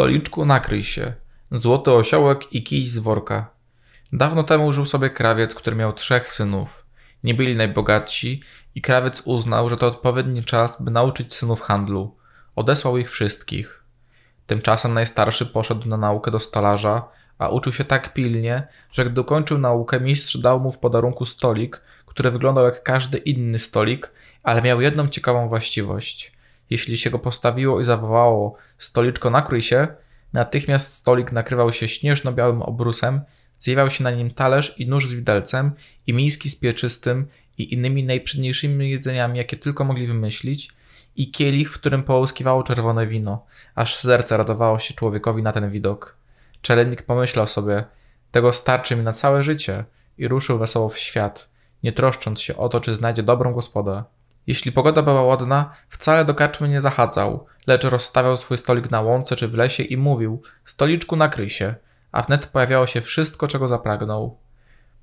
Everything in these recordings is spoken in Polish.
Stoliczku nakryj się. Złoty osiołek i kij z worka. Dawno temu żył sobie krawiec, który miał trzech synów. Nie byli najbogatsi i krawiec uznał, że to odpowiedni czas, by nauczyć synów handlu. Odesłał ich wszystkich. Tymczasem najstarszy poszedł na naukę do stolarza, a uczył się tak pilnie, że gdy dokończył naukę, mistrz dał mu w podarunku stolik, który wyglądał jak każdy inny stolik, ale miał jedną ciekawą właściwość. Jeśli się go postawiło i zawołało stoliczko nakryj się, natychmiast stolik nakrywał się śnieżno-białym obrusem, zjawiał się na nim talerz i nóż z widelcem i miski z pieczystym i innymi najprzedniejszymi jedzeniami, jakie tylko mogli wymyślić, i kielich, w którym połyskiwało czerwone wino, aż serce radowało się człowiekowi na ten widok. Czelennik pomyślał sobie, tego starczy mi na całe życie i ruszył wesoło w świat, nie troszcząc się o to, czy znajdzie dobrą gospodę. Jeśli pogoda była ładna, wcale do karczmy nie zachadzał, lecz rozstawiał swój stolik na łące czy w lesie i mówił: Stoliczku, nakryj się, a wnet pojawiało się wszystko, czego zapragnął.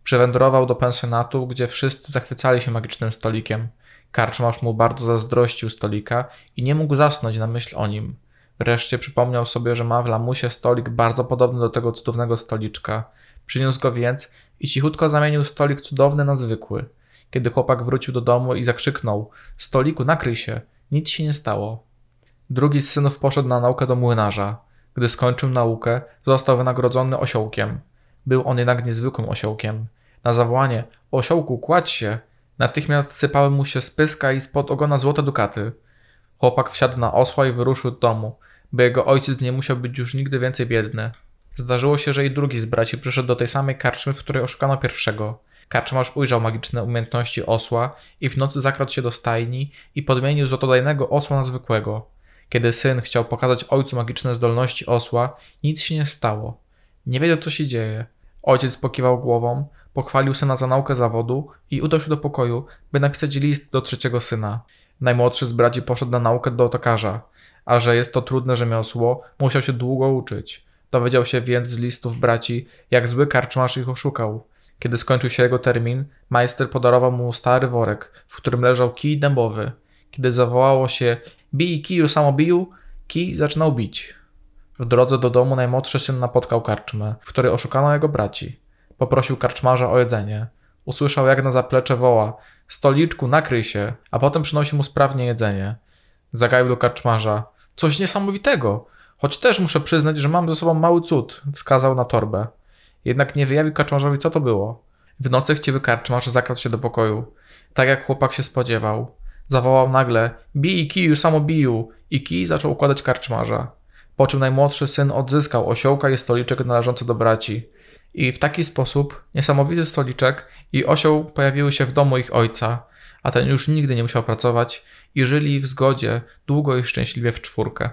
Przywędrował do pensjonatu, gdzie wszyscy zachwycali się magicznym stolikiem. Karczmarz mu bardzo zazdrościł stolika i nie mógł zasnąć na myśl o nim. Wreszcie przypomniał sobie, że ma w lamusie stolik bardzo podobny do tego cudownego stoliczka. Przyniósł go więc i cichutko zamienił stolik cudowny na zwykły. Kiedy chłopak wrócił do domu i zakrzyknął: Stoliku, nakryj się! Nic się nie stało. Drugi z synów poszedł na naukę do młynarza. Gdy skończył naukę, został wynagrodzony osiołkiem. Był on jednak niezwykłym osiołkiem. Na zawołanie: Osiołku, kładź się! Natychmiast sypały mu się z pyska i spod ogona złote dukaty. Chłopak wsiadł na osła i wyruszył do domu, by jego ojciec nie musiał być już nigdy więcej biedny. Zdarzyło się, że i drugi z braci przyszedł do tej samej karczmy, w której oszukano pierwszego. Karczmarz ujrzał magiczne umiejętności osła i w nocy zakradł się do stajni i podmienił złotodajnego osła na zwykłego. Kiedy syn chciał pokazać ojcu magiczne zdolności osła, nic się nie stało. Nie wiedział, co się dzieje. Ojciec pokiwał głową, pochwalił syna za naukę zawodu i udał się do pokoju, by napisać list do trzeciego syna. Najmłodszy z braci poszedł na naukę do otokarza, a że jest to trudne rzemiosło, musiał się długo uczyć. Dowiedział się więc z listów braci, jak zły karczmarz ich oszukał. Kiedy skończył się jego termin, majster podarował mu stary worek, w którym leżał kij dębowy. Kiedy zawołało się bij kiju samobiju, kij zaczynał bić. W drodze do domu najmłodszy syn napotkał karczmę, w której oszukano jego braci. Poprosił karczmarza o jedzenie. Usłyszał jak na zaplecze woła Stoliczku, nakryj się, a potem przynosi mu sprawnie jedzenie. Zagaił do karczmarza. Coś niesamowitego! Choć też muszę przyznać, że mam ze sobą mały cud, wskazał na torbę. Jednak nie wyjawił karczmarzowi, co to było. W nocy chciwy karczmarz zakradł się do pokoju. Tak jak chłopak się spodziewał. Zawołał nagle: Bij kiju, samo biju! I kij zaczął układać karczmarza. Po czym najmłodszy syn odzyskał osiołka i stoliczek należący do braci. I w taki sposób niesamowity stoliczek i osioł pojawiły się w domu ich ojca, a ten już nigdy nie musiał pracować i żyli w zgodzie długo i szczęśliwie w czwórkę.